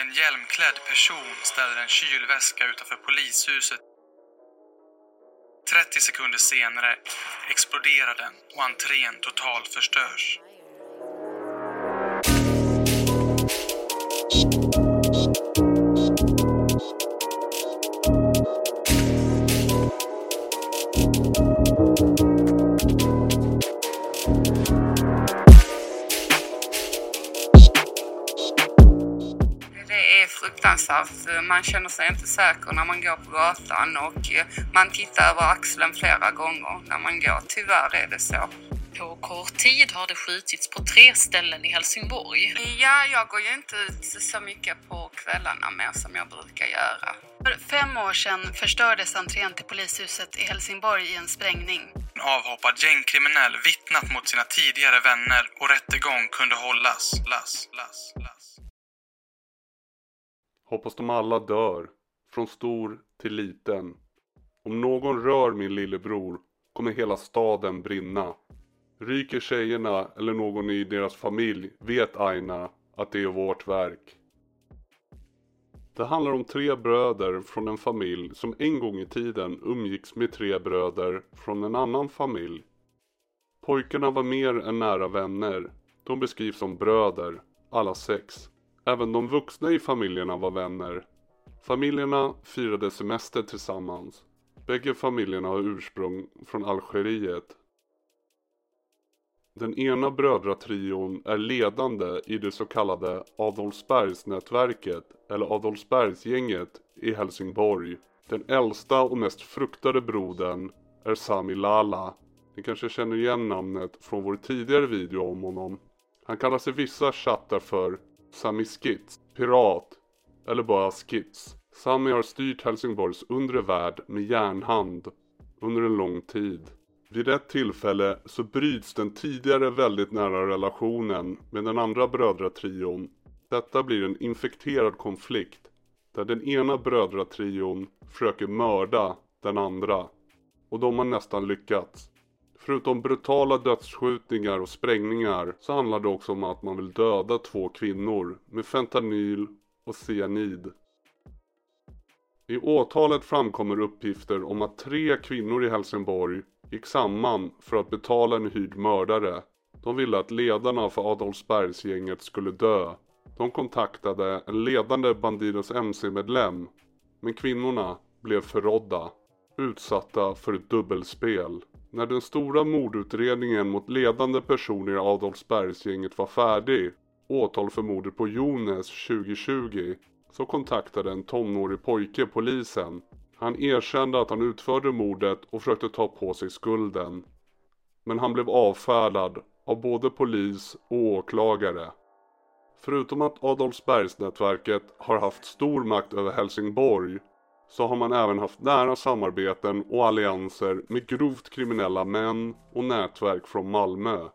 En hjälmklädd person ställer en kylväska utanför polishuset. 30 sekunder senare exploderar den och entrén totalförstörs. Det Man känner sig inte säker när man går på gatan och eh, man tittar över axeln flera gånger när man går. Tyvärr är det så. På kort tid har det skjutits på tre ställen i Helsingborg. Ja, jag går ju inte ut så mycket på kvällarna mer som jag brukar göra. För fem år sedan förstördes entrén till polishuset i Helsingborg i en sprängning. En avhoppad gängkriminell vittnat mot sina tidigare vänner och rättegång kunde hållas. Las, las, las. Hoppas de alla dör. Från stor till liten. Om någon rör min lillebror kommer hela staden brinna. Ryker tjejerna eller någon i deras familj vet Aina att det är vårt verk. Det handlar om tre bröder från en familj som en gång i tiden umgicks med tre bröder från en annan familj. Pojkarna var mer än nära vänner. De beskrivs som bröder, alla sex. Även de vuxna i familjerna var vänner. Familjerna firade semester tillsammans. Bägge familjerna har ursprung från Algeriet. Den ena brödratrion är ledande i det så kallade Adolfsbergsnätverket eller Adolfsbergsgänget i Helsingborg. Den äldsta och mest fruktade brodern är Sami Lala. Ni kanske känner igen namnet från vår tidigare video om honom. Han kallas i vissa chattar för Sami Skits, Pirat eller bara Skits. Sami har styrt Helsingborgs undre värld med järnhand under en lång tid. Vid ett tillfälle så bryts den tidigare väldigt nära relationen med den andra brödratrion. Detta blir en infekterad konflikt där den ena brödratrion försöker mörda den andra. Och de har nästan lyckats. Förutom brutala dödsskjutningar och sprängningar så handlar det också om att man vill döda två kvinnor med fentanyl och cyanid. I åtalet framkommer uppgifter om att tre kvinnor i Helsingborg gick samman för att betala en hyrd mördare. De ville att ledarna för Adolfsbergsgänget skulle dö. De kontaktade en ledande Bandidos MC-medlem. Men kvinnorna blev förrådda, utsatta för ett dubbelspel. När den stora mordutredningen mot ledande personer i Adolfsbergsgänget var färdig, åtal för mordet på Jones 2020, så kontaktade en tonårig pojke polisen. Han erkände att han utförde mordet och försökte ta på sig skulden. Men han blev avfärdad av både polis och åklagare. Förutom att Adolfsbergsnätverket har haft stor makt över Helsingborg så har man även haft nära samarbeten och allianser med grovt kriminella män och nätverk från Malmö.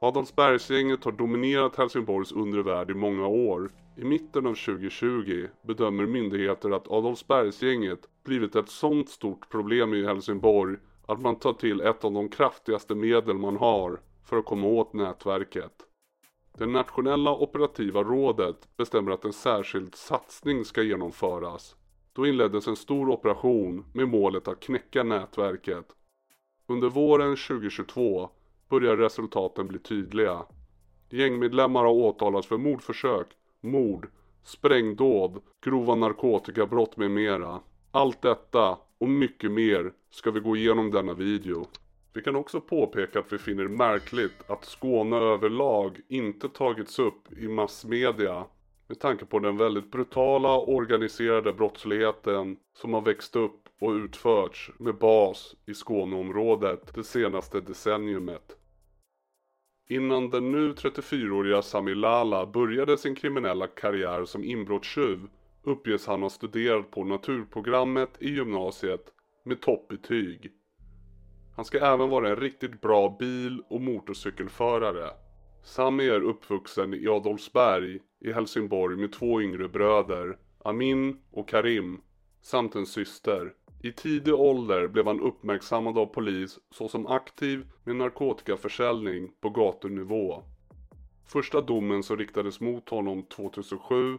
Adolfsbergsgänget har dominerat Helsingborgs undre värld i många år. I mitten av 2020 bedömer myndigheter att Adolfsbergsgänget blivit ett sånt stort problem i Helsingborg att man tar till ett av de kraftigaste medel man har för att komma åt nätverket. Det nationella operativa rådet bestämmer att en särskild satsning ska genomföras. Då inleddes en stor operation med målet att knäcka nätverket. Under våren 2022 börjar resultaten bli tydliga. Gängmedlemmar har åtalats för mordförsök, mord, sprängdåd, grova narkotikabrott med mera. Allt detta och mycket mer ska vi gå igenom denna video. Vi kan också påpeka att vi finner det märkligt att Skåne överlag inte tagits upp i massmedia med tanke på den väldigt brutala organiserade brottsligheten som har växt upp och utförts med bas i Skåneområdet det senaste decenniumet. Innan den nu 34-åriga Sami Lala började sin kriminella karriär som inbrottstjuv uppges han ha studerat på naturprogrammet i gymnasiet med toppbetyg. Han ska även vara en riktigt bra bil och motorcykelförare. Sami är uppvuxen i Adolfsberg i Helsingborg med två yngre bröder, Amin och Karim, samt en syster. I tidig ålder blev han uppmärksammad av polis såsom aktiv med narkotikaförsäljning på gatunivå. Första domen som riktades mot honom 2007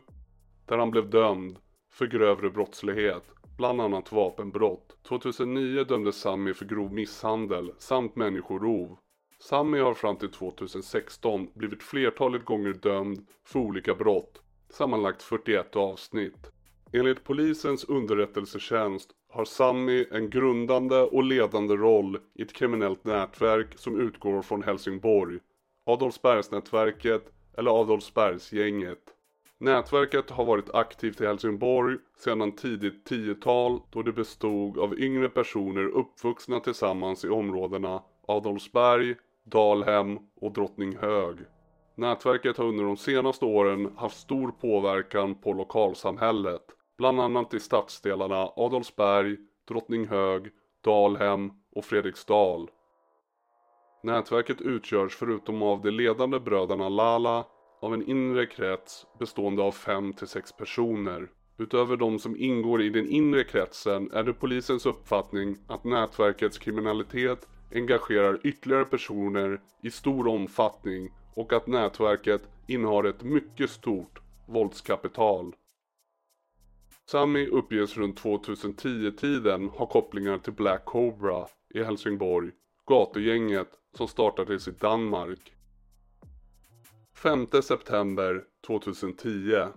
där han blev dömd för grövre brottslighet, bland annat vapenbrott. 2009 dömdes Sami för grov misshandel samt människorov. Sami har fram till 2016 blivit flertalet gånger dömd för olika brott, sammanlagt 41 avsnitt. Enligt polisens underrättelsetjänst har Sami en grundande och ledande roll i ett kriminellt nätverk som utgår från Helsingborg, Adolfsbergsnätverket eller Adolfsbergsgänget. Nätverket har varit aktivt i Helsingborg sedan tidigt 10-tal då det bestod av yngre personer uppvuxna tillsammans i områdena Adolfsberg, Dalhem och Drottninghög. Nätverket har under de senaste åren haft stor påverkan på lokalsamhället, bland annat i stadsdelarna Adolfsberg, Drottninghög, Dalhem och Fredriksdal. Nätverket utgörs förutom av de ledande bröderna Lala av en inre krets bestående av 5 till 6 personer. Utöver de som ingår i den inre kretsen är det polisens uppfattning att nätverkets kriminalitet engagerar ytterligare personer i stor omfattning och att nätverket innehar ett mycket stort våldskapital. Sami uppges runt 2010-tiden ha kopplingar till Black Cobra i Helsingborg, gatugänget som startades i Danmark. 5 september 2010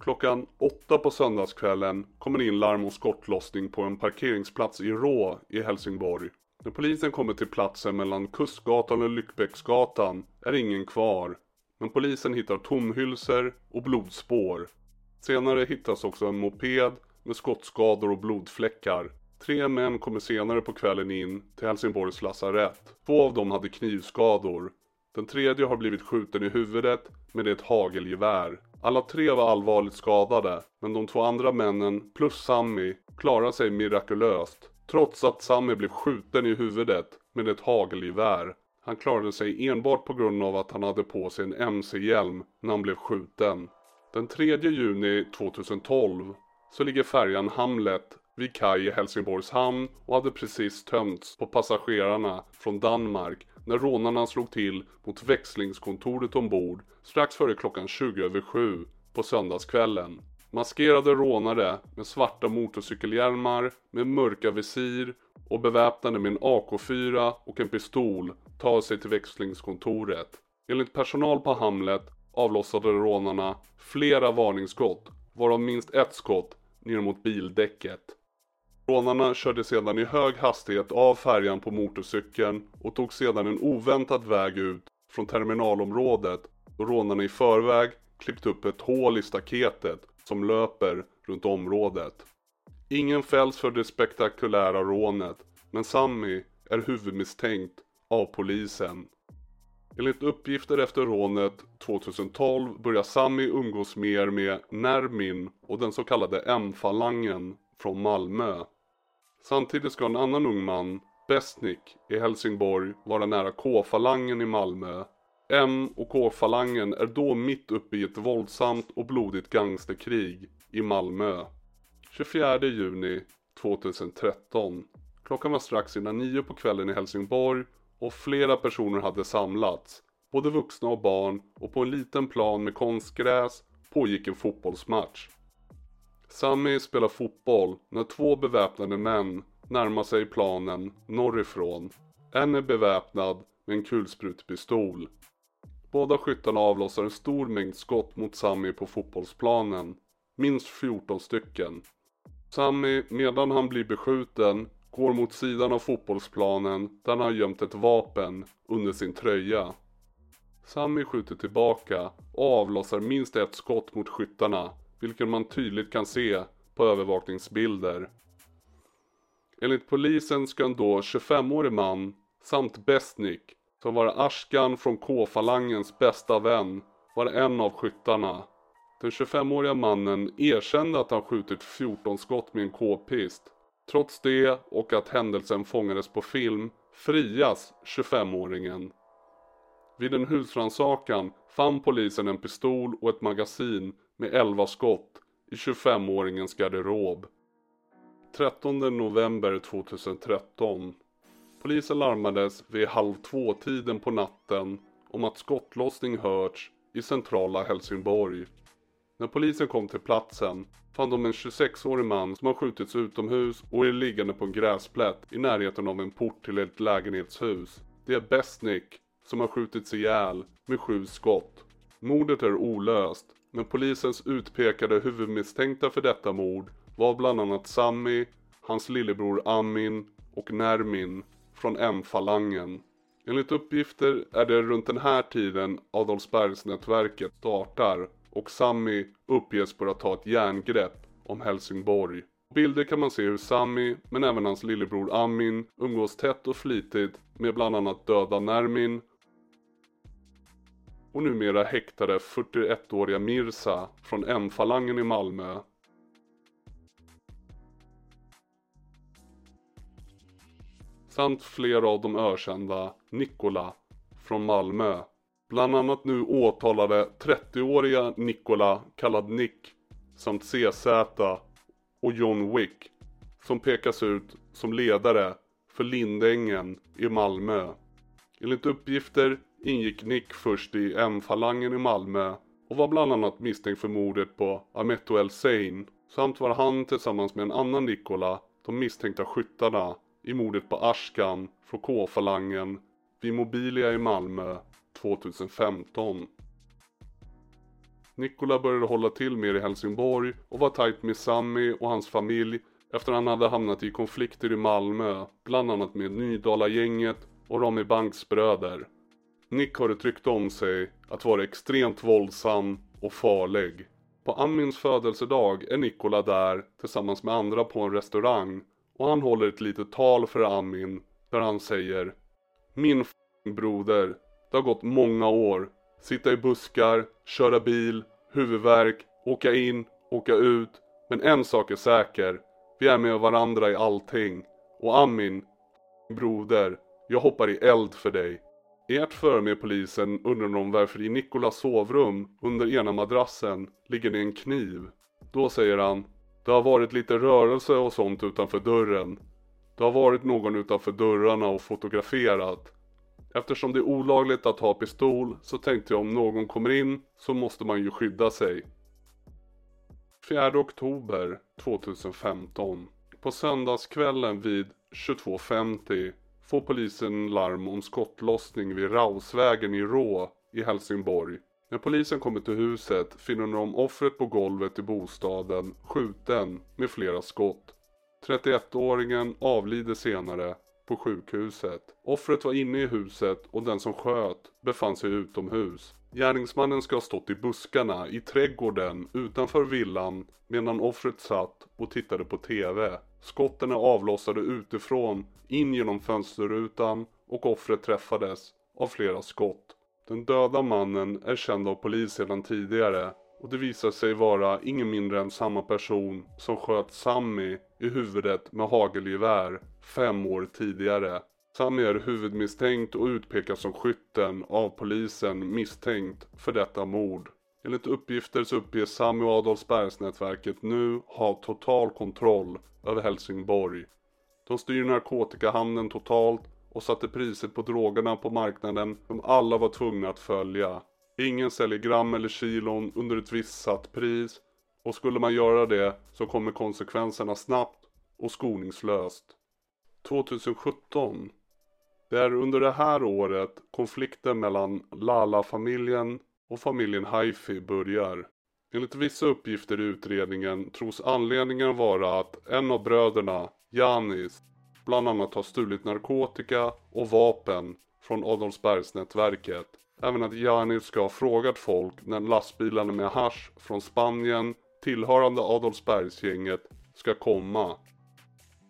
Klockan åtta på söndagskvällen kommer in larm om skottlossning på en parkeringsplats i Rå i Helsingborg. När polisen kommer till platsen mellan Kustgatan och Lyckbäcksgatan är ingen kvar. Men polisen hittar tomhylsor och blodspår. Senare hittas också en moped med skottskador och blodfläckar. Tre män kommer senare på kvällen in till Helsingborgs lasarett. Två av dem hade knivskador. Den tredje har blivit skjuten i huvudet med ett hagelgevär. Alla tre var allvarligt skadade, men de två andra männen plus Sammy klarar sig mirakulöst. Trots att Sammy blev skjuten i huvudet med ett hagelgevär. Han klarade sig enbart på grund av att han hade på sig en MC-hjälm när han blev skjuten. Den 3 juni 2012 så ligger färjan Hamlet vid kaj i Helsingborgs hamn och hade precis tömts på passagerarna från Danmark när rånarna slog till mot växlingskontoret ombord strax före klockan 20 över 7 på söndagskvällen. Maskerade rånare med svarta motorcykelhjälmar med mörka visir och beväpnade med en AK4 och en pistol tar sig till växlingskontoret. Enligt personal på Hamlet avlossade rånarna flera varningsskott varav minst ett skott ner mot bildäcket. Rånarna körde sedan i hög hastighet av färjan på motorcykeln och tog sedan en oväntad väg ut från terminalområdet då rånarna i förväg klippt upp ett hål i staketet som löper runt området. Ingen fälls för det spektakulära rånet men Sammy är huvudmisstänkt av polisen. Enligt uppgifter efter rånet 2012 börjar Sammy umgås mer med Nermin och den så kallade M-falangen från Malmö. Samtidigt ska en annan ung man, Besnik, i Helsingborg vara nära K-falangen i Malmö. M och K-falangen är då mitt uppe i ett våldsamt och blodigt gangsterkrig i Malmö. 24 juni 2013. Klockan var strax innan nio på kvällen i Helsingborg och flera personer hade samlats, både vuxna och barn och på en liten plan med konstgräs pågick en fotbollsmatch. Sammy spelar fotboll när två beväpnade män närmar sig planen norrifrån. En är beväpnad med en kulsprutpistol. Båda skyttarna avlossar en stor mängd skott mot Sami på fotbollsplanen. Minst 14 stycken. Sami medan han blir beskjuten, går mot sidan av fotbollsplanen där han har gömt ett vapen under sin tröja. Sami skjuter tillbaka och avlossar minst ett skott mot skyttarna, vilket man tydligt kan se på övervakningsbilder. Enligt polisen ska en då 25-årig man samt Besnik, som var Ashkan från K-falangens bästa vän, var en av skyttarna. Den 25-åriga mannen erkände att han skjutit 14 skott med en k-pist. Trots det och att händelsen fångades på film frias 25-åringen. Vid en husrannsakan fann polisen en pistol och ett magasin med 11 skott i 25-åringens garderob. 13 november 2013. Polisen larmades vid halv två-tiden på natten om att skottlossning hörts i centrala Helsingborg. När polisen kom till platsen fann de en 26-årig man som har skjutits utomhus och är liggande på en gräsplätt i närheten av en port till ett lägenhetshus. Det är Besnik som har skjutits ihjäl med sju skott. Mordet är olöst, men polisens utpekade huvudmisstänkta för detta mord var bland annat Sami, hans lillebror Amin och Nermin från M-falangen. Enligt uppgifter är det runt den här tiden Adolfsbergsnätverket startar och Sami uppges börja ta ett järngrepp om Helsingborg. På bilder kan man se hur Sami, men även hans lillebror Amin, umgås tätt och flitigt med bland annat döda Nermin och numera häktade 41-åriga Mirza från M-falangen i Malmö. Samt flera av de ökända Nikola från Malmö. Bland annat nu åtalade 30-åriga Nikola kallad Nick samt CZ och John Wick som pekas ut som ledare för Lindängen i Malmö. Enligt uppgifter ingick Nick först i M-falangen i Malmö och var bland annat misstänkt för mordet på Ametto El Sein samt var han tillsammans med en annan Nikola de misstänkta skyttarna i mordet på Ashkan från K-falangen vid Mobilia i Malmö 2015. Nikola började hålla till mer i Helsingborg och var tajt med Sami och hans familj efter han hade hamnat i konflikter i Malmö, bland annat med Nydala-gänget och Rami Banks bröder. Nick har ett rykte om sig att vara extremt våldsam och farlig. På Amins födelsedag är Nikola där tillsammans med andra på en restaurang och han håller ett litet tal för Amin där han säger Min broder, det har gått många år. Sitta i buskar, köra bil, huvudvärk, åka in, åka ut. Men en sak är säker. Vi är med varandra i allting. Och Amin, broder, jag hoppar i eld för dig. I ett förhör med polisen undrar de varför i Nikolas sovrum under ena madrassen ligger det en kniv. Då säger han det har varit lite rörelse och sånt utanför dörren. Det har varit någon utanför dörrarna och fotograferat. Eftersom det är olagligt att ha pistol så tänkte jag om någon kommer in så måste man ju skydda sig. 4 oktober 2015. På söndagskvällen vid 22.50 får polisen larm om skottlossning vid Rausvägen i Rå i Helsingborg. När polisen kommer till huset finner de offret på golvet i bostaden skjuten med flera skott. 31-åringen avlider senare på sjukhuset. Offret var inne i huset och den som sköt befann sig utomhus. Gärningsmannen ska ha stått i buskarna i trädgården utanför villan medan offret satt och tittade på TV. Skotten är avlossade utifrån in genom fönsterrutan och offret träffades av flera skott. Den döda mannen är känd av polis sedan tidigare och det visar sig vara ingen mindre än samma person som sköt Sammy i huvudet med hagelgevär fem år tidigare. Sammy är huvudmisstänkt och utpekas som skytten av polisen misstänkt för detta mord. Enligt uppgifter så uppges Sami och Adolfsbergsnätverket nu ha total kontroll över Helsingborg. De styr narkotikahandeln totalt och satte priset på drogerna på marknaden som alla var tvungna att följa. Ingen säljer gram eller kilon under ett visst satt pris och skulle man göra det så kommer konsekvenserna snabbt och skoningslöst. 2017 Det är under det här året konflikten mellan Lala-familjen och familjen Haifi börjar. Enligt vissa uppgifter i utredningen tros anledningen vara att en av bröderna, Janis, bland annat har stulit narkotika och vapen från Adolfsbergsnätverket. Även att Janis ska ha frågat folk när lastbilarna med hash från Spanien tillhörande Adolfsbergsgänget ska komma.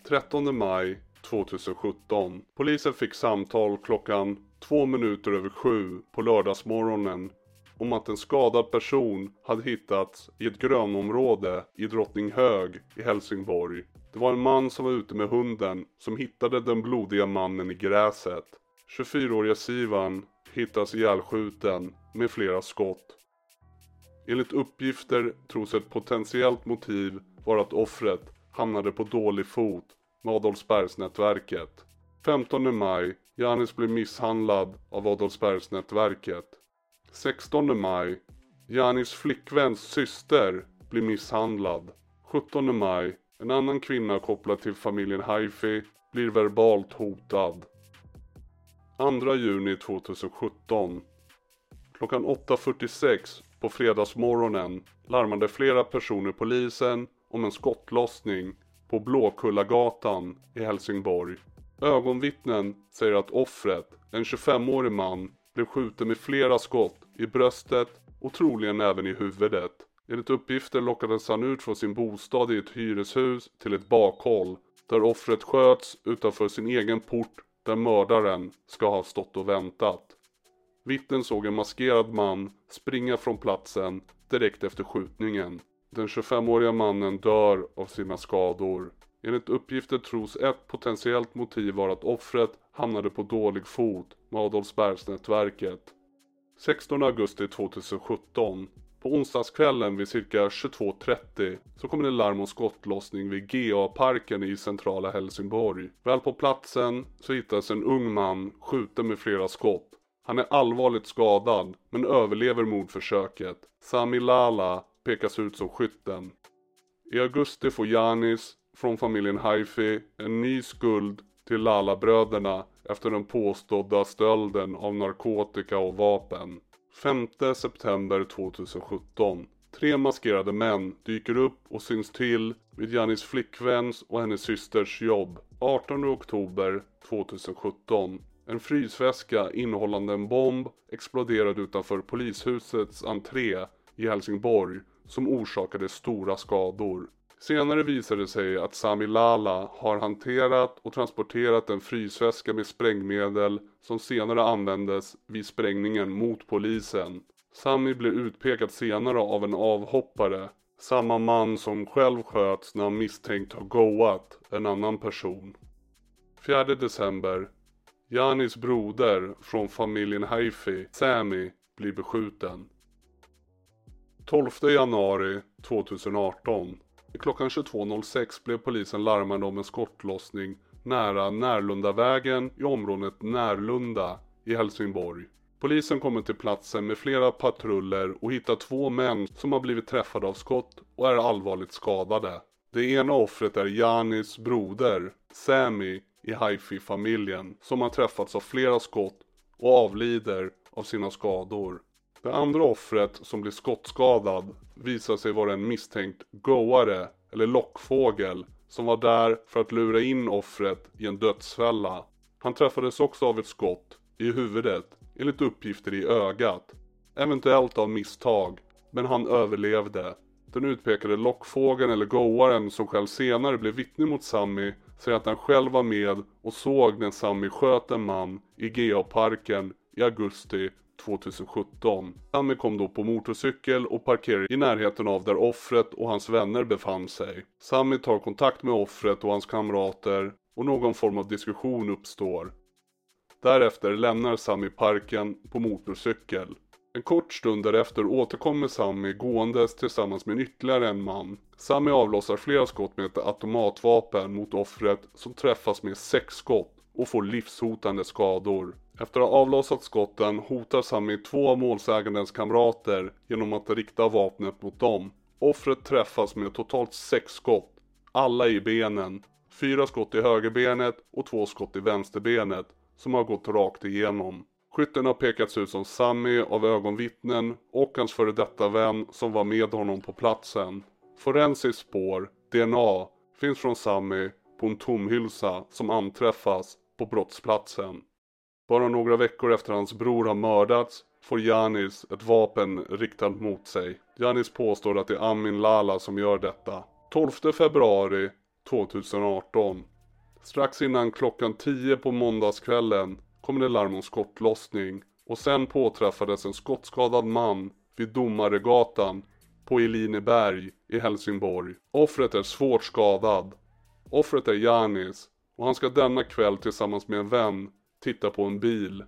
13 maj 2017. Polisen fick samtal klockan två minuter över sju på lördagsmorgonen om att en skadad person hade hittats i ett grönområde i Drottninghög i Helsingborg. Det var en man som var ute med hunden som hittade den blodiga mannen i gräset. 24-åriga Sivan hittas ihjälskjuten med flera skott. Enligt uppgifter tros ett potentiellt motiv vara att offret hamnade på dålig fot med Adolfsbergsnätverket. 15 maj, Janis blev misshandlad av Adolfsbergsnätverket. 16 maj, Janis flickväns syster blir misshandlad. 17 maj. En annan kvinna kopplad till familjen Haifi blir verbalt hotad. 2 juni 2017. Klockan 8.46 på fredagsmorgonen larmade flera personer polisen om en skottlossning på Blåkullagatan i Helsingborg. Ögonvittnen säger att offret, en 25-årig man, blev skjuten med flera skott i bröstet och troligen även i huvudet. Enligt uppgifter lockades han ut från sin bostad i ett hyreshus till ett bakhåll där offret sköts utanför sin egen port där mördaren ska ha stått och väntat. Vittnen såg en maskerad man springa från platsen direkt efter skjutningen. Den 25-åriga mannen dör av sina skador. Enligt uppgifter tros ett potentiellt motiv vara att offret hamnade på dålig fot med Adolfsbergsnätverket. 16 augusti 2017. På onsdagskvällen vid cirka 22.30 så kommer det larm om skottlossning vid GA-parken i centrala Helsingborg. Väl på platsen så hittas en ung man skjuten med flera skott. Han är allvarligt skadad men överlever mordförsöket. Sami Lala pekas ut som skytten. I augusti får Janis från familjen Haifi en ny skuld till Lala-bröderna efter den påstådda stölden av narkotika och vapen. 5 september 2017. Tre maskerade män dyker upp och syns till vid Janis flickväns och hennes systers jobb. 18 oktober 2017. En frysväska innehållande en bomb exploderade utanför polishusets entré i Helsingborg som orsakade stora skador. Senare visade det sig att Sami Lala har hanterat och transporterat en frysväska med sprängmedel som senare användes vid sprängningen mot polisen. Sami blev utpekad senare av en avhoppare, samma man som själv sköts när han misstänkt ha goat en annan person. 4 december. Janis broder från familjen Haifi, Sami, blir beskjuten. 12 januari 2018 Klockan 22.06 blev polisen larmad om en skottlossning nära Närlundavägen i området Närlunda i Helsingborg. Polisen kommer till platsen med flera patruller och hittar två män som har blivit träffade av skott och är allvarligt skadade. Det ena offret är Janis broder, Sami i Haifi-familjen, som har träffats av flera skott och avlider av sina skador. Det andra offret som blir skottskadad visar sig vara en misstänkt goare eller lockfågel som var där för att lura in offret i en dödsfälla. Han träffades också av ett skott i huvudet, enligt uppgifter i ögat. Eventuellt av misstag, men han överlevde. Den utpekade lockfågeln eller goaren som själv senare blev vittne mot Sammy säger att han själv var med och såg när Sammy sköt en man i GA-parken i augusti 2017. Sami kom då på motorcykel och parkerade i närheten av där offret och hans vänner befann sig. Sami tar kontakt med offret och hans kamrater och någon form av diskussion uppstår. Därefter lämnar Sami parken på motorcykel. En kort stund därefter återkommer Sami gåendes tillsammans med ytterligare en man. Sami avlossar flera skott med ett automatvapen mot offret som träffas med sex skott och får livshotande skador. Efter att ha avlossat skotten hotar Sami två av målsägandens kamrater genom att rikta vapnet mot dem. Offret träffas med totalt sex skott, alla i benen. Fyra skott i högerbenet och två skott i vänsterbenet som har gått rakt igenom. Skytten har pekats ut som Sami av ögonvittnen och hans före detta vän som var med honom på platsen. Forensiskt spår, DNA, finns från Sami på en tomhylsa som anträffas på brottsplatsen. Bara några veckor efter hans bror har mördats får Janis ett vapen riktat mot sig. Janis påstår att det är Amin Lala som gör detta. 12 februari 2018. Strax innan klockan 10 på måndagskvällen kommer det larm om skottlossning och sen påträffades en skottskadad man vid Domaregatan på Elineberg i Helsingborg. Offret är svårt skadad. Offret är Janis och han ska denna kväll tillsammans med en vän titta på en bil.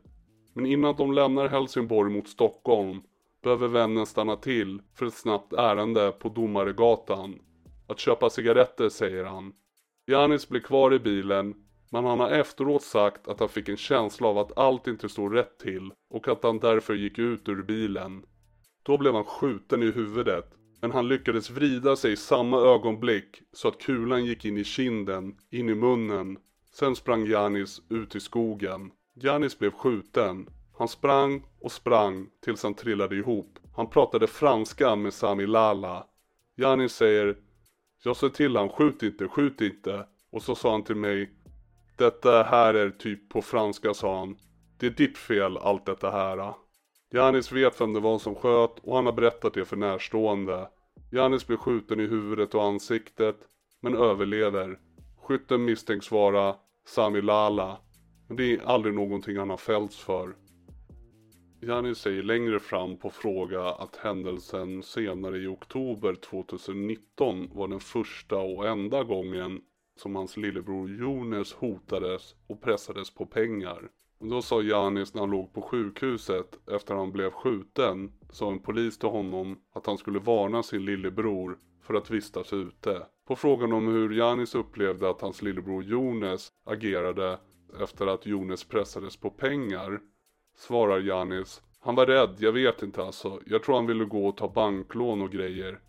Men innan de lämnar Helsingborg mot Stockholm behöver vännen stanna till för ett snabbt ärende på Domaregatan. Att köpa cigaretter säger han. Janis blir kvar i bilen men han har efteråt sagt att han fick en känsla av att allt inte stod rätt till och att han därför gick ut ur bilen. Då blev han skjuten i huvudet. Men han lyckades vrida sig i samma ögonblick så att kulan gick in i kinden, in i munnen. Sen sprang Janis ut i skogen. Janis blev skjuten. Han sprang och sprang tills han trillade ihop. Han pratade franska med Sami Lala. Janis säger Jag sa till han skjut inte, skjut inte. Och så sa han till mig Detta här är typ på franska sa han. Det är ditt fel allt detta här. Janis vet vem det var som sköt och han har berättat det för närstående. Janis blir skjuten i huvudet och ansiktet men överlever. Skytten misstänks vara Sami Lala men det är aldrig någonting han har fällts för. Janis säger längre fram på fråga att händelsen senare i oktober 2019 var den första och enda gången som hans lillebror Jonas hotades och pressades på pengar. Då sa Janis när han låg på sjukhuset efter han blev skjuten, sa en polis till honom att han skulle varna sin lillebror för att vistas ute. På frågan om hur Janis upplevde att hans lillebror Jones agerade efter att Jones pressades på pengar svarar Janis Han var rädd, jag vet inte alltså. Jag tror han ville gå och ta banklån och grejer.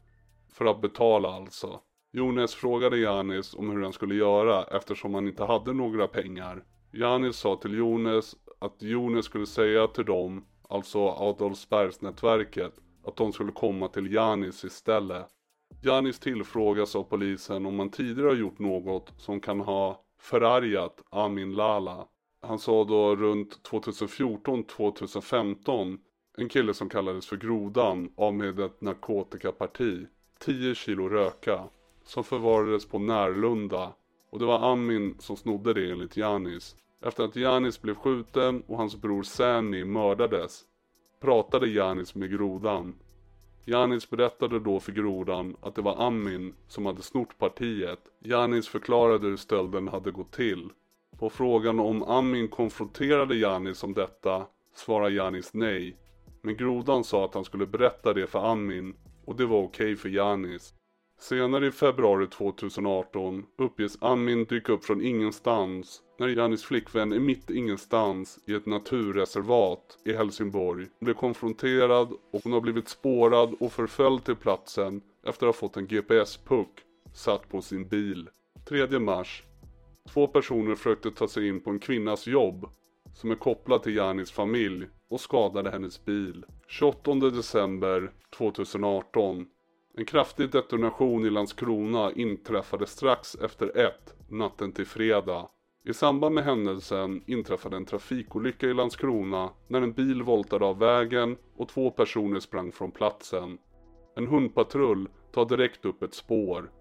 För att betala alltså. Jones frågade Janis om hur han skulle göra eftersom han inte hade några pengar. Janis sa till Jones att Jones skulle säga till dem, alltså Adolfsbergsnätverket, att de skulle komma till Janis istället. Janis tillfrågas av polisen om han tidigare har gjort något som kan ha förargat Amin Lala. Han sa då runt 2014-2015 en kille som kallades för Grodan av med ett narkotikaparti, 10 kilo röka, som förvarades på Närlunda och det var Amin som snodde det enligt Janis. Efter att Janis blev skjuten och hans bror Sani mördades pratade Janis med grodan. Janis berättade då för grodan att det var Amin som hade snort partiet. Janis förklarade hur stölden hade gått till. På frågan om Amin konfronterade Janis om detta svarade Janis nej. Men grodan sa att han skulle berätta det för Amin och det var okej okay för Janis. Senare i februari 2018 uppges Amin dyka upp från ingenstans när Janis flickvän är mitt ingenstans i ett naturreservat i Helsingborg Hon blir konfronterad och hon har blivit spårad och förföljd till platsen efter att ha fått en GPS-puck satt på sin bil. 3 mars. Två personer försökte ta sig in på en kvinnas jobb som är kopplad till Janis familj och skadade hennes bil. 28 december 2018 en kraftig detonation i Landskrona inträffade strax efter ett natten till fredag. I samband med händelsen inträffade en trafikolycka i Landskrona när en bil voltade av vägen och två personer sprang från platsen. En hundpatrull tar direkt upp ett spår.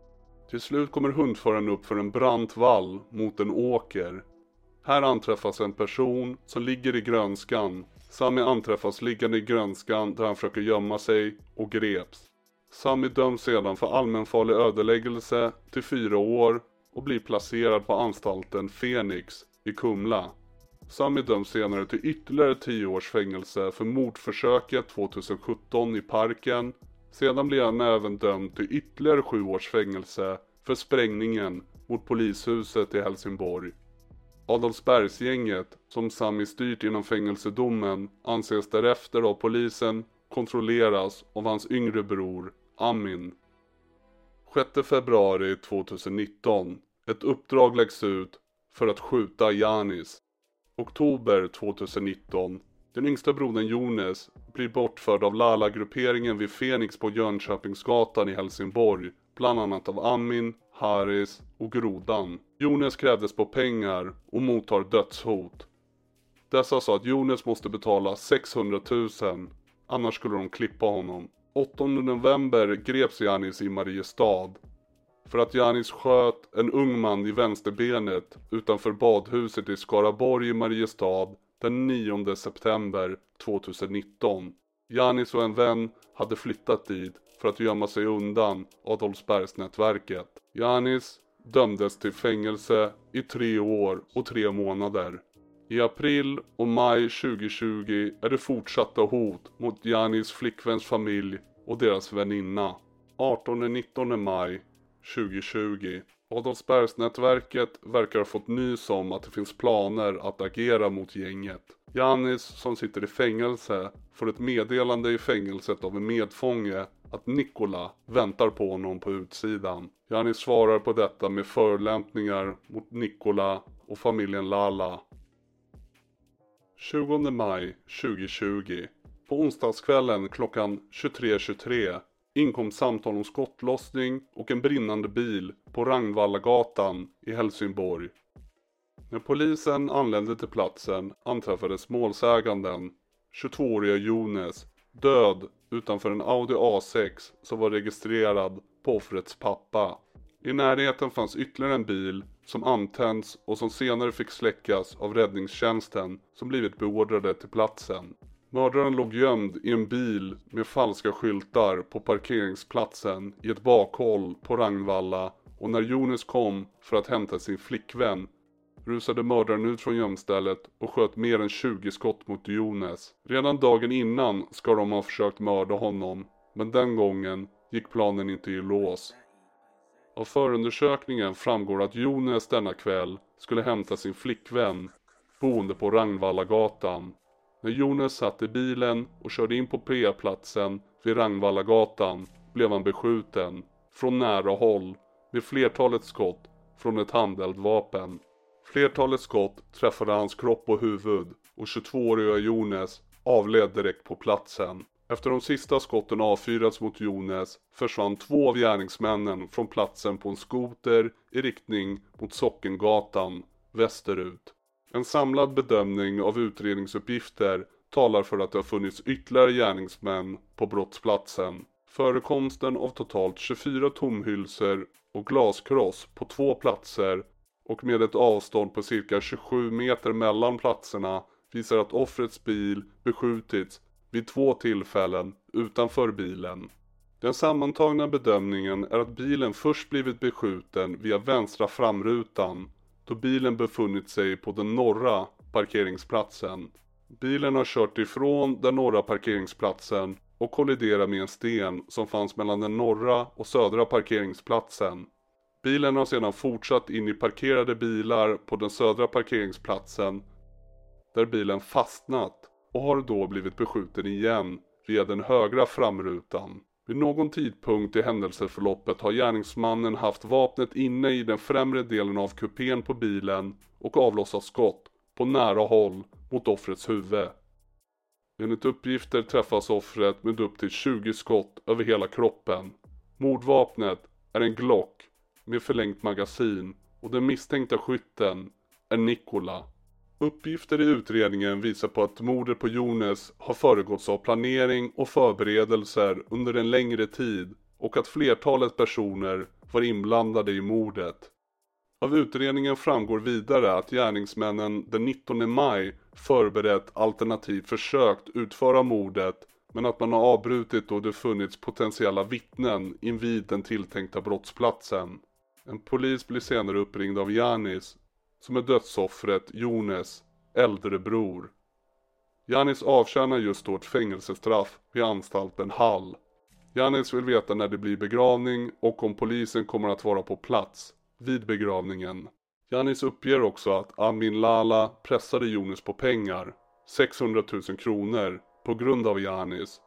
Till slut kommer hundföraren upp för en brant vall mot en åker. Här anträffas en person som ligger i grönskan. Sami anträffas liggande i grönskan där han försöker gömma sig och greps. Sami döms sedan för allmänfarlig ödeläggelse till fyra år och blir placerad på anstalten Fenix i Kumla. Sami döms senare till ytterligare 10 års fängelse för mordförsöket 2017 i parken. Sedan blir han även dömd till ytterligare 7 års fängelse för sprängningen mot polishuset i Helsingborg. Adolfsbergsgänget, som Sami styrt inom fängelsedomen, anses därefter av polisen kontrolleras av hans yngre bror Amin. 6 februari 2019. Ett uppdrag läggs ut för att skjuta Janis. Oktober 2019. Den yngsta brodern Jones blir bortförd av Lala-grupperingen vid Fenix på Jönköpingsgatan i Helsingborg. Bland annat av Amin, Haris och Grodan. Jones krävdes på pengar och mottar dödshot. Dessa sa att Jones måste betala 600 000 annars skulle de klippa honom. 8 november greps Janis i Mariestad för att Janis sköt en ung man i vänsterbenet utanför badhuset i Skaraborg i Mariestad den 9 september 2019. Janis och en vän hade flyttat dit för att gömma sig undan Adolfsbergsnätverket. Janis dömdes till fängelse i tre år och tre månader. I april och maj 2020 är det fortsatta hot mot Janis flickväns familj och deras väninna. 18-19 maj 2020. Adolfsbergsnätverket verkar ha fått nys om att det finns planer att agera mot gänget. Janis som sitter i fängelse får ett meddelande i fängelset av en medfånge att Nikola väntar på honom på utsidan. Janis svarar på detta med förolämpningar mot Nikola och familjen Lala. 20 maj 2020. På onsdagskvällen klockan 23.23 .23 inkom samtal om skottlossning och en brinnande bil på Ragnvallagatan i Helsingborg. När polisen anlände till platsen anträffades målsäganden, 22-åriga Jones, död utanför en Audi A6 som var registrerad på offrets pappa. I närheten fanns ytterligare en bil som antänts och som senare fick släckas av räddningstjänsten som blivit beordrade till platsen. Mördaren låg gömd i en bil med falska skyltar på parkeringsplatsen i ett bakhåll på Ragnvalla och när Jonas kom för att hämta sin flickvän rusade mördaren ut från gömstället och sköt mer än 20 skott mot Jonas. Redan dagen innan ska de ha försökt mörda honom, men den gången gick planen inte i lås. Av förundersökningen framgår att Jones denna kväll skulle hämta sin flickvän boende på Ragnvallagatan. När Jones satt i bilen och körde in på P-platsen vid Ragnvallagatan blev han beskjuten från nära håll med flertalet skott från ett handeldvapen. Flertalet skott träffade hans kropp och huvud och 22-åriga Jones avled direkt på platsen. Efter de sista skotten avfyrats mot Jones försvann två av gärningsmännen från platsen på en skoter i riktning mot Sockengatan västerut. En samlad bedömning av utredningsuppgifter talar för att det har funnits ytterligare gärningsmän på brottsplatsen. Förekomsten av totalt 24 tomhylsor och glaskross på två platser och med ett avstånd på cirka 27 meter mellan platserna visar att offrets bil beskjutits vid två tillfällen utanför bilen. Den sammantagna bedömningen är att bilen först blivit beskjuten via vänstra framrutan då bilen befunnit sig på den norra parkeringsplatsen. Bilen har kört ifrån den norra parkeringsplatsen och kolliderat med en sten som fanns mellan den norra och södra parkeringsplatsen. Bilen har sedan fortsatt in i parkerade bilar på den södra parkeringsplatsen där bilen fastnat och har då blivit beskjuten igen via den högra framrutan. Vid någon tidpunkt i händelseförloppet har gärningsmannen haft vapnet inne i den främre delen av kupén på bilen och avlossat skott på nära håll mot offrets huvud. Enligt uppgifter träffas offret med upp till 20 skott över hela kroppen. Mordvapnet är en Glock med förlängt magasin och den misstänkta skytten är Nikola. Uppgifter i utredningen visar på att mordet på Jones har föregåtts av planering och förberedelser under en längre tid och att flertalet personer var inblandade i mordet. Av utredningen framgår vidare att gärningsmännen den 19 maj förberett alternativt försökt utföra mordet men att man har avbrutit då det funnits potentiella vittnen invid den tilltänkta brottsplatsen. En polis blir senare uppringd av Janis som är dödsoffret Jones äldre bror. Janis avtjänar just då ett fängelsestraff vid anstalten Hall. Janis vill veta när det blir begravning och om polisen kommer att vara på plats vid begravningen. Janis uppger också att Amin Lala pressade Jonis på pengar, 600 000 kronor, på grund av Janis.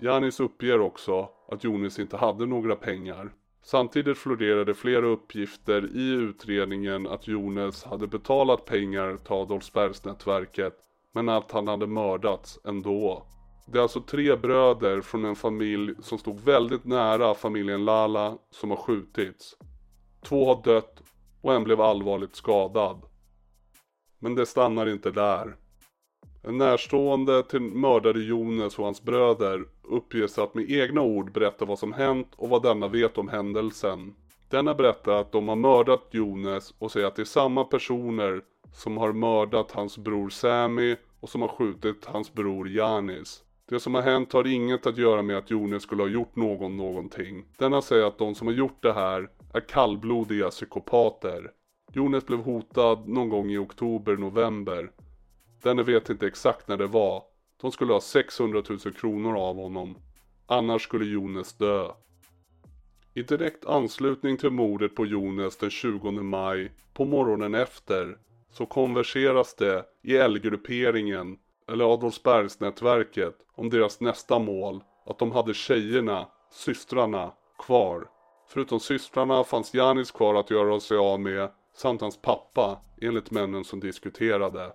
Janis uppger också att Jonis inte hade några pengar. Samtidigt florerade flera uppgifter i utredningen att Jones hade betalat pengar till Adolfsbergsnätverket men att han hade mördats ändå. Det är alltså tre bröder från en familj som stod väldigt nära familjen Lala som har skjutits. Två har dött och en blev allvarligt skadad. Men det stannar inte där. En närstående till mördade Jonas och hans bröder uppges att med egna ord berätta vad som hänt och vad denna vet om händelsen. Denna berättar att de har mördat Jonas och säger att det är samma personer som har mördat hans bror Sammy och som har skjutit hans bror Janis. Det som har hänt har inget att göra med att Jonas skulle ha gjort någon någonting. Denna säger att de som har gjort det här är kallblodiga psykopater. Jonas blev hotad någon gång i oktober-november Denne vet inte exakt när det var. De skulle ha 600 000 kronor av honom. Annars skulle Jones dö. I direkt anslutning till mordet på Jones den 20 maj, på morgonen efter, så konverseras det i L-grupperingen eller Adolfsbergsnätverket om deras nästa mål, att de hade tjejerna, systrarna, kvar. Förutom systrarna fanns Janis kvar att göra sig av med samt hans pappa enligt männen som diskuterade.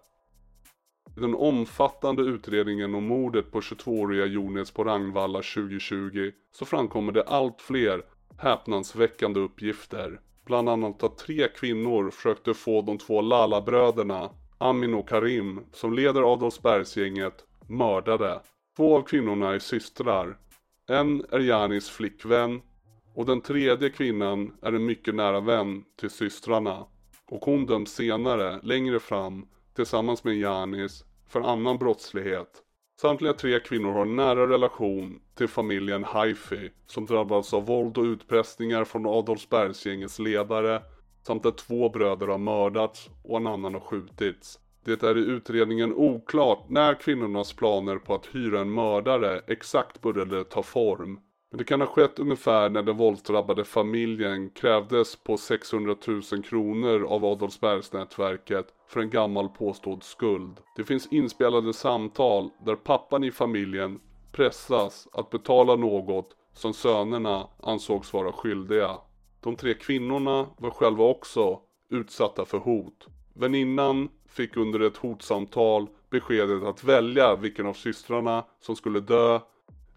I den omfattande utredningen om mordet på 22-åriga Jones på Ragnvalla 2020 så framkommer det allt fler häpnadsväckande uppgifter. Bland annat att tre kvinnor försökte få de två Lala-bröderna Amin och Karim som leder Adolfsbergsgänget mördade. Två av kvinnorna är systrar. En är Janis flickvän och den tredje kvinnan är en mycket nära vän till systrarna. Och hon döms senare, längre fram, tillsammans med Janis för annan brottslighet. Samtliga tre kvinnor har en nära relation till familjen Haifi som drabbats av våld och utpressningar från Adolfsbergsgängets ledare samt att två bröder har mördats och en annan har skjutits. Det är i utredningen oklart när kvinnornas planer på att hyra en mördare exakt började ta form. Men det kan ha skett ungefär när den våldsdrabbade familjen krävdes på 600 000 kronor av Adolfsbergsnätverket för en gammal påstådd skuld. Det finns inspelade samtal där pappan i familjen pressas att betala något som sönerna ansågs vara skyldiga. De tre kvinnorna var själva också utsatta för hot. Väninnan fick under ett hotsamtal beskedet att välja vilken av systrarna som skulle dö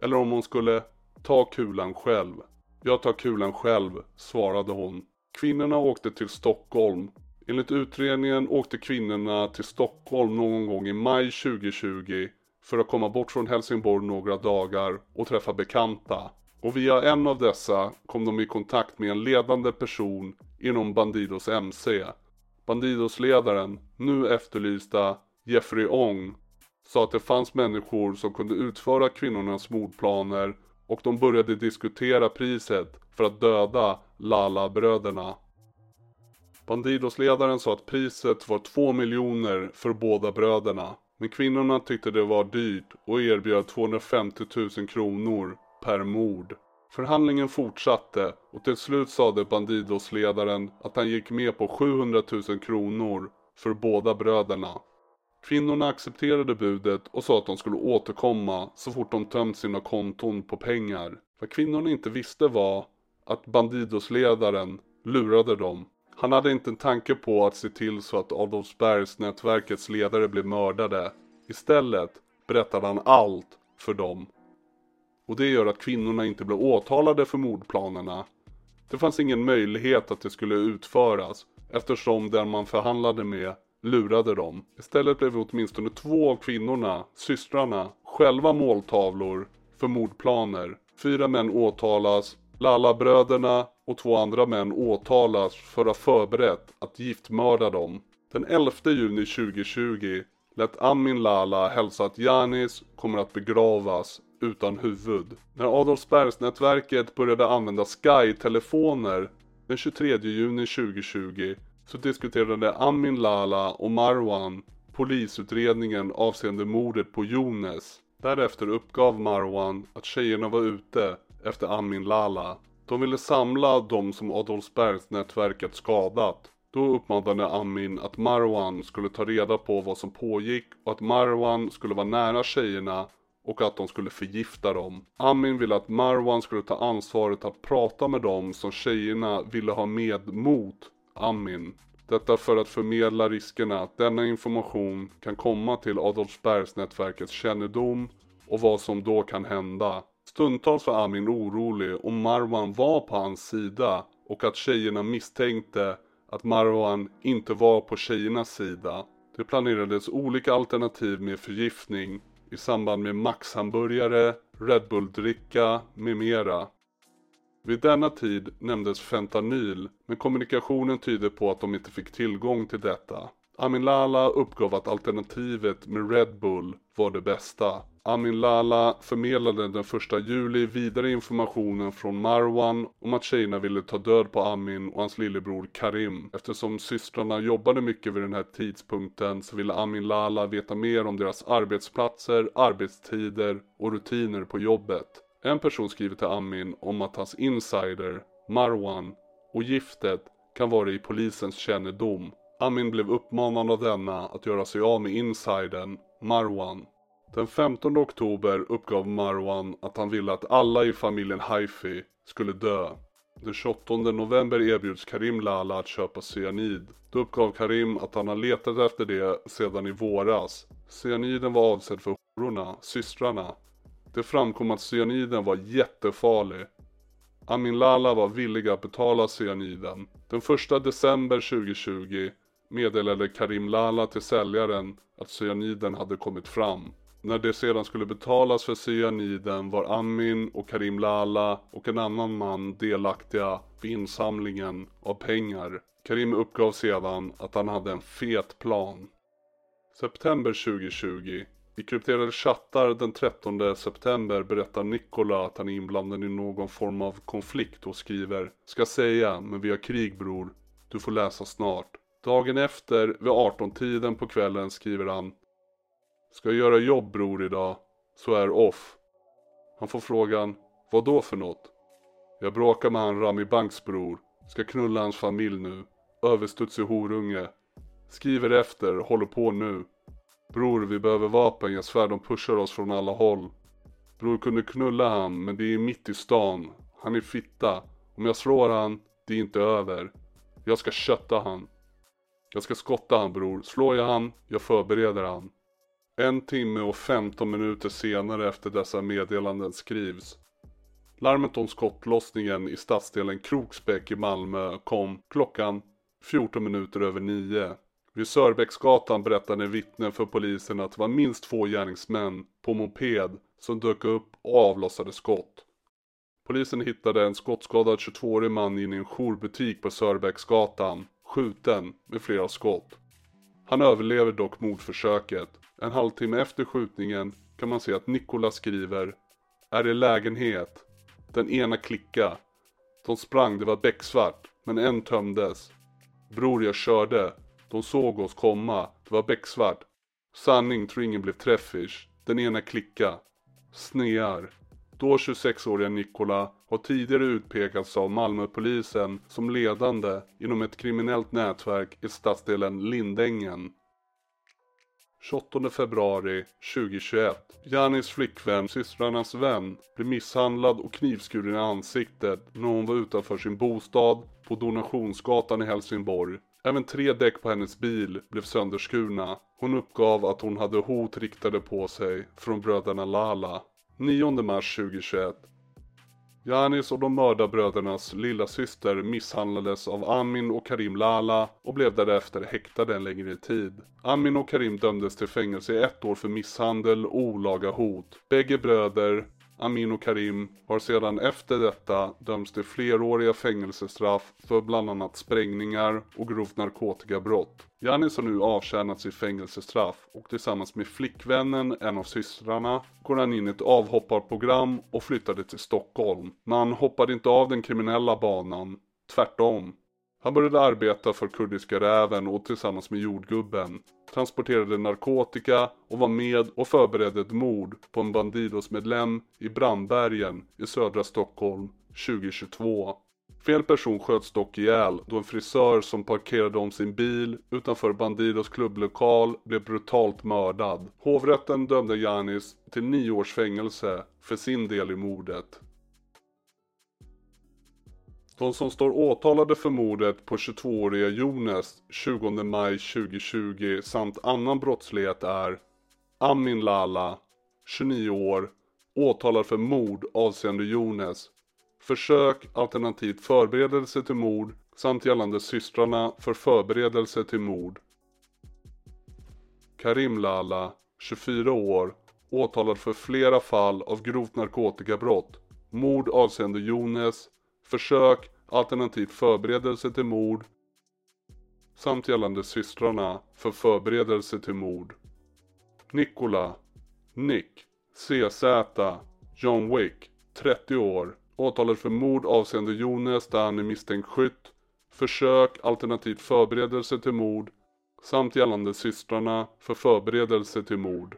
eller om hon skulle ta kulan själv. Jag tar kulan själv, svarade hon. Kvinnorna åkte till Stockholm. Enligt utredningen åkte kvinnorna till Stockholm någon gång i maj 2020 för att komma bort från Helsingborg några dagar och träffa bekanta. Och via en av dessa kom de i kontakt med en ledande person inom Bandidos MC. Bandidosledaren, nu efterlysta Jeffrey Ong, sa att det fanns människor som kunde utföra kvinnornas mordplaner och de började diskutera priset för att döda Lala-bröderna. Bandidosledaren sa att priset var 2 miljoner för båda bröderna. Men kvinnorna tyckte det var dyrt och erbjöd 250 000 kronor per mord. Förhandlingen fortsatte och till slut sade Bandidosledaren att han gick med på 700 000 kronor för båda bröderna. Kvinnorna accepterade budet och sa att de skulle återkomma så fort de tömt sina konton på pengar. Vad kvinnorna inte visste var att Bandidosledaren lurade dem. Han hade inte en tanke på att se till så att Adolfsbergsnätverkets ledare blev mördade. Istället berättade han allt för dem. Och det gör att kvinnorna inte blev åtalade för mordplanerna. Det fanns ingen möjlighet att det skulle utföras eftersom den man förhandlade med lurade dem. Istället blev åtminstone två av kvinnorna, systrarna, själva måltavlor för mordplaner. Fyra män åtalas, Lalla-bröderna och två andra män åtalas för att ha förberett att giftmörda dem. Den 11 juni 2020 lät Amin Lala hälsa att Janis kommer att begravas utan huvud. När Adolfsbergsnätverket började använda Sky-telefoner den 23 juni 2020 så diskuterade Amin Lala och Marwan polisutredningen avseende mordet på Jones. Därefter uppgav Marwan att tjejerna var ute efter Amin Lala. De ville samla de som Adolfsbergsnätverket skadat. Då uppmanade Amin att Marwan skulle ta reda på vad som pågick och att Marwan skulle vara nära tjejerna och att de skulle förgifta dem. Amin ville att Marwan skulle ta ansvaret att prata med dem som tjejerna ville ha med mot Amin. Detta för att förmedla riskerna att denna information kan komma till Adolfsbergsnätverkets kännedom och vad som då kan hända. Stundtals var Amin orolig om Marwan var på hans sida och att tjejerna misstänkte att Marwan inte var på tjejernas sida. Det planerades olika alternativ med förgiftning i samband med Max-hamburgare, Red Bull-dricka med mera. Vid denna tid nämndes fentanyl, men kommunikationen tyder på att de inte fick tillgång till detta. Amin Lala uppgav att alternativet med Red Bull var det bästa. Amin Lala förmedlade den 1 juli vidare informationen från Marwan om att tjejerna ville ta död på Amin och hans lillebror Karim. Eftersom systrarna jobbade mycket vid den här tidpunkten så ville Amin Lala veta mer om deras arbetsplatser, arbetstider och rutiner på jobbet. En person skriver till Amin om att hans insider, Marwan, och giftet kan vara i polisens kännedom. Amin blev uppmanad av denna att göra sig av med insidern, Marwan. Den 15 oktober uppgav Marwan att han ville att alla i familjen Haifi skulle dö. Den 28 november erbjuds Karim Lala att köpa cyanid. Då uppgav Karim att han har letat efter det sedan i våras. Cyaniden var avsedd för hororna, systrarna. Det framkom att cyaniden var jättefarlig. Amin Lala var villig att betala cyaniden. Den 1 december 2020 meddelade Karim Lala till säljaren att cyaniden hade kommit fram. När det sedan skulle betalas för cyaniden var Amin och Karim Lala och en annan man delaktiga vid insamlingen av pengar. Karim uppgav sedan att han hade en fet plan. September 2020 i krypterade chattar den 13 september berättar Nikola att han är inblandad i någon form av konflikt och skriver Ska säga, men vi har krig bror. Du får läsa snart. Dagen efter, vid 18-tiden på kvällen skriver han Ska jag göra jobb bror idag, så är off. Han får frågan Vad då för något? Jag bråkar med han Rami Banks bror. Ska knulla hans familj nu. Överstudsig horunge. Skriver efter, håller på nu. Bror, vi behöver vapen, jag svär de pushar oss från alla håll. Bror kunde knulla han, men det är mitt i stan. Han är fitta. Om jag slår han, det är inte över. Jag ska kötta han. Jag ska skotta han bror. Slår jag han, jag förbereder han. En timme och 15 minuter senare efter dessa meddelanden skrivs. Larmet om skottlossningen i stadsdelen Kroksbäck i Malmö kom klockan 14 minuter över 9. Vid Sörbäcksgatan berättade vittnen för polisen att det var minst två gärningsmän på moped som dök upp och avlossade skott. Polisen hittade en skottskadad 22-årig man inne i en jourbutik på Sörbäcksgatan, skjuten med flera skott. Han överlever dock mordförsöket. En halvtimme efter skjutningen kan man se att Nikola skriver Är i lägenhet? Den ena klicka. De sprang, det var becksvart, men en tömdes. Bror, jag körde. De såg oss komma. Det var becksvart. Sanning tror ingen blev träffish.” Den ena klicka. Snear. Då 26-åriga Nikola har tidigare utpekats av Malmöpolisen som ledande inom ett kriminellt nätverk i stadsdelen Lindängen. 28 februari 2021. Janis flickvän, systrarnas vän, blev misshandlad och knivskuren i ansiktet när hon var utanför sin bostad på Donationsgatan i Helsingborg. Även tre däck på hennes bil blev sönderskurna. Hon uppgav att hon hade hot riktade på sig från bröderna Lala. 9 mars 2021. Janis och de mördarbrödernas lilla syster misshandlades av Amin och Karim Lala och blev därefter häktade en längre tid. Amin och Karim dömdes till fängelse i ett år för misshandel och olaga hot. Bägge bröder Amin och Karim har sedan efter detta dömts till fleråriga fängelsestraff för bland annat sprängningar och grovt narkotikabrott. Janis har nu avtjänat sitt fängelsestraff och tillsammans med flickvännen, en av systrarna, går han in i ett avhopparprogram och flyttade till Stockholm. Men han hoppade inte av den kriminella banan, tvärtom. Han började arbeta för Kurdiska räven och tillsammans med jordgubben transporterade narkotika och var med och förberedde ett mord på en Bandidos-medlem i Brandbergen i södra Stockholm 2022. Fel person sköts dock ihjäl då en frisör som parkerade om sin bil utanför Bandidos klubblokal blev brutalt mördad. Hovrätten dömde Janis till nio års fängelse för sin del i mordet. De som står åtalade för mordet på 22-åriga Jonas 20 maj 2020 samt annan brottslighet är Amin Lala 29 år åtalad för mord avseende Jonas försök alternativt förberedelse till mord samt gällande systrarna för förberedelse till mord. Karim Lala 24 år åtalad för flera fall av grovt narkotikabrott mord avseende Jonas försök alternativt förberedelse till mord samt gällande systrarna för förberedelse till mord. Nikola, Nick, CZ, John Wick, 30 år, åtalad för mord avseende Jones där han är misstänkt skytt, försök alternativt förberedelse till mord samt gällande systrarna för förberedelse till mord.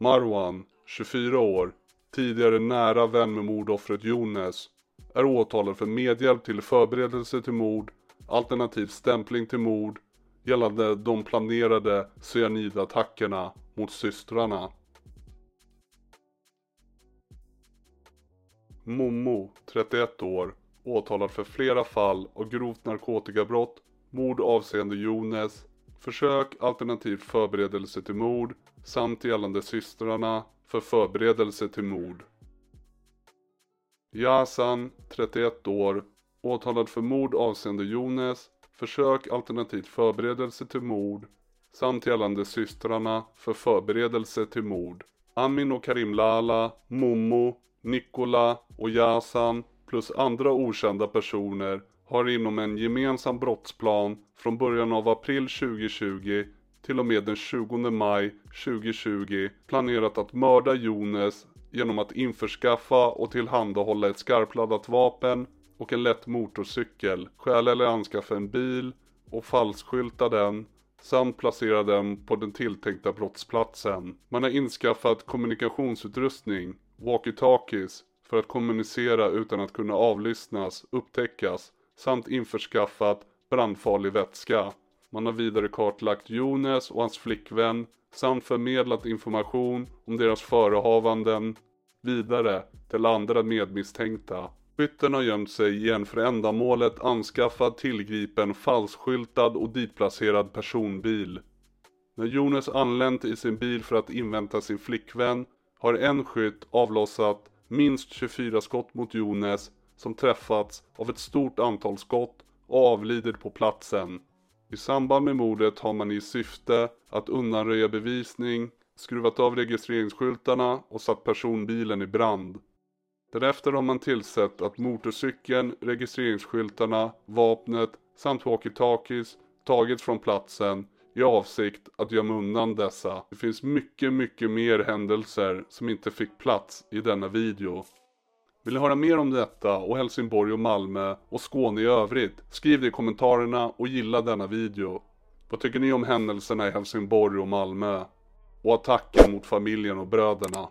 Marwan, 24 år, tidigare nära vän med mordoffret Jones är åtalad för medhjälp till förberedelse till mord, alternativ stämpling till mord, gällande de planerade cyanidattackerna mot systrarna. Momo, 31 år, åtalad för flera fall av grovt narkotikabrott, mord avseende Jones, försök alternativt förberedelse till mord samt gällande systrarna för förberedelse till mord. Yasan, 31 år, åtalad för mord avseende Jones, försök alternativt förberedelse till mord samt gällande systrarna för förberedelse till mord. Amin och Karim Lala, Momo, Nikola och Yasan plus andra okända personer har inom en gemensam brottsplan från början av april 2020 till och med den 20 maj 2020 planerat att mörda Jones genom att införskaffa och tillhandahålla ett skarpladdat vapen och en lätt motorcykel, stjäla eller anskaffa en bil och falskskylta den samt placera den på den tilltänkta brottsplatsen. Man har inskaffat kommunikationsutrustning, walkie-talkies, för att kommunicera utan att kunna avlyssnas, upptäckas samt införskaffat brandfarlig vätska. Man har vidare kartlagt Jonas och hans flickvän samt förmedlat information om deras förehavanden vidare till andra medmisstänkta. Skytten har gömt sig i en för ändamålet anskaffad, tillgripen, falskskyltad och ditplacerad personbil. När Jonas anlänt i sin bil för att invänta sin flickvän har en skytt avlossat minst 24 skott mot Jonas som träffats av ett stort antal skott och avlidit på platsen. I samband med mordet har man i syfte att undanröja bevisning skruvat av registreringsskyltarna och satt personbilen i brand. Därefter har man tillsett att motorcykeln, registreringsskyltarna, vapnet samt walkie-talkies tagits från platsen i avsikt att gömma undan dessa. Det finns mycket, mycket mer händelser som inte fick plats i denna video. Vill ni höra mer om detta och Helsingborg och Malmö och Skåne i övrigt? Skriv det i kommentarerna och gilla denna video. Vad tycker ni om händelserna i Helsingborg och Malmö? Och attacken mot familjen och bröderna?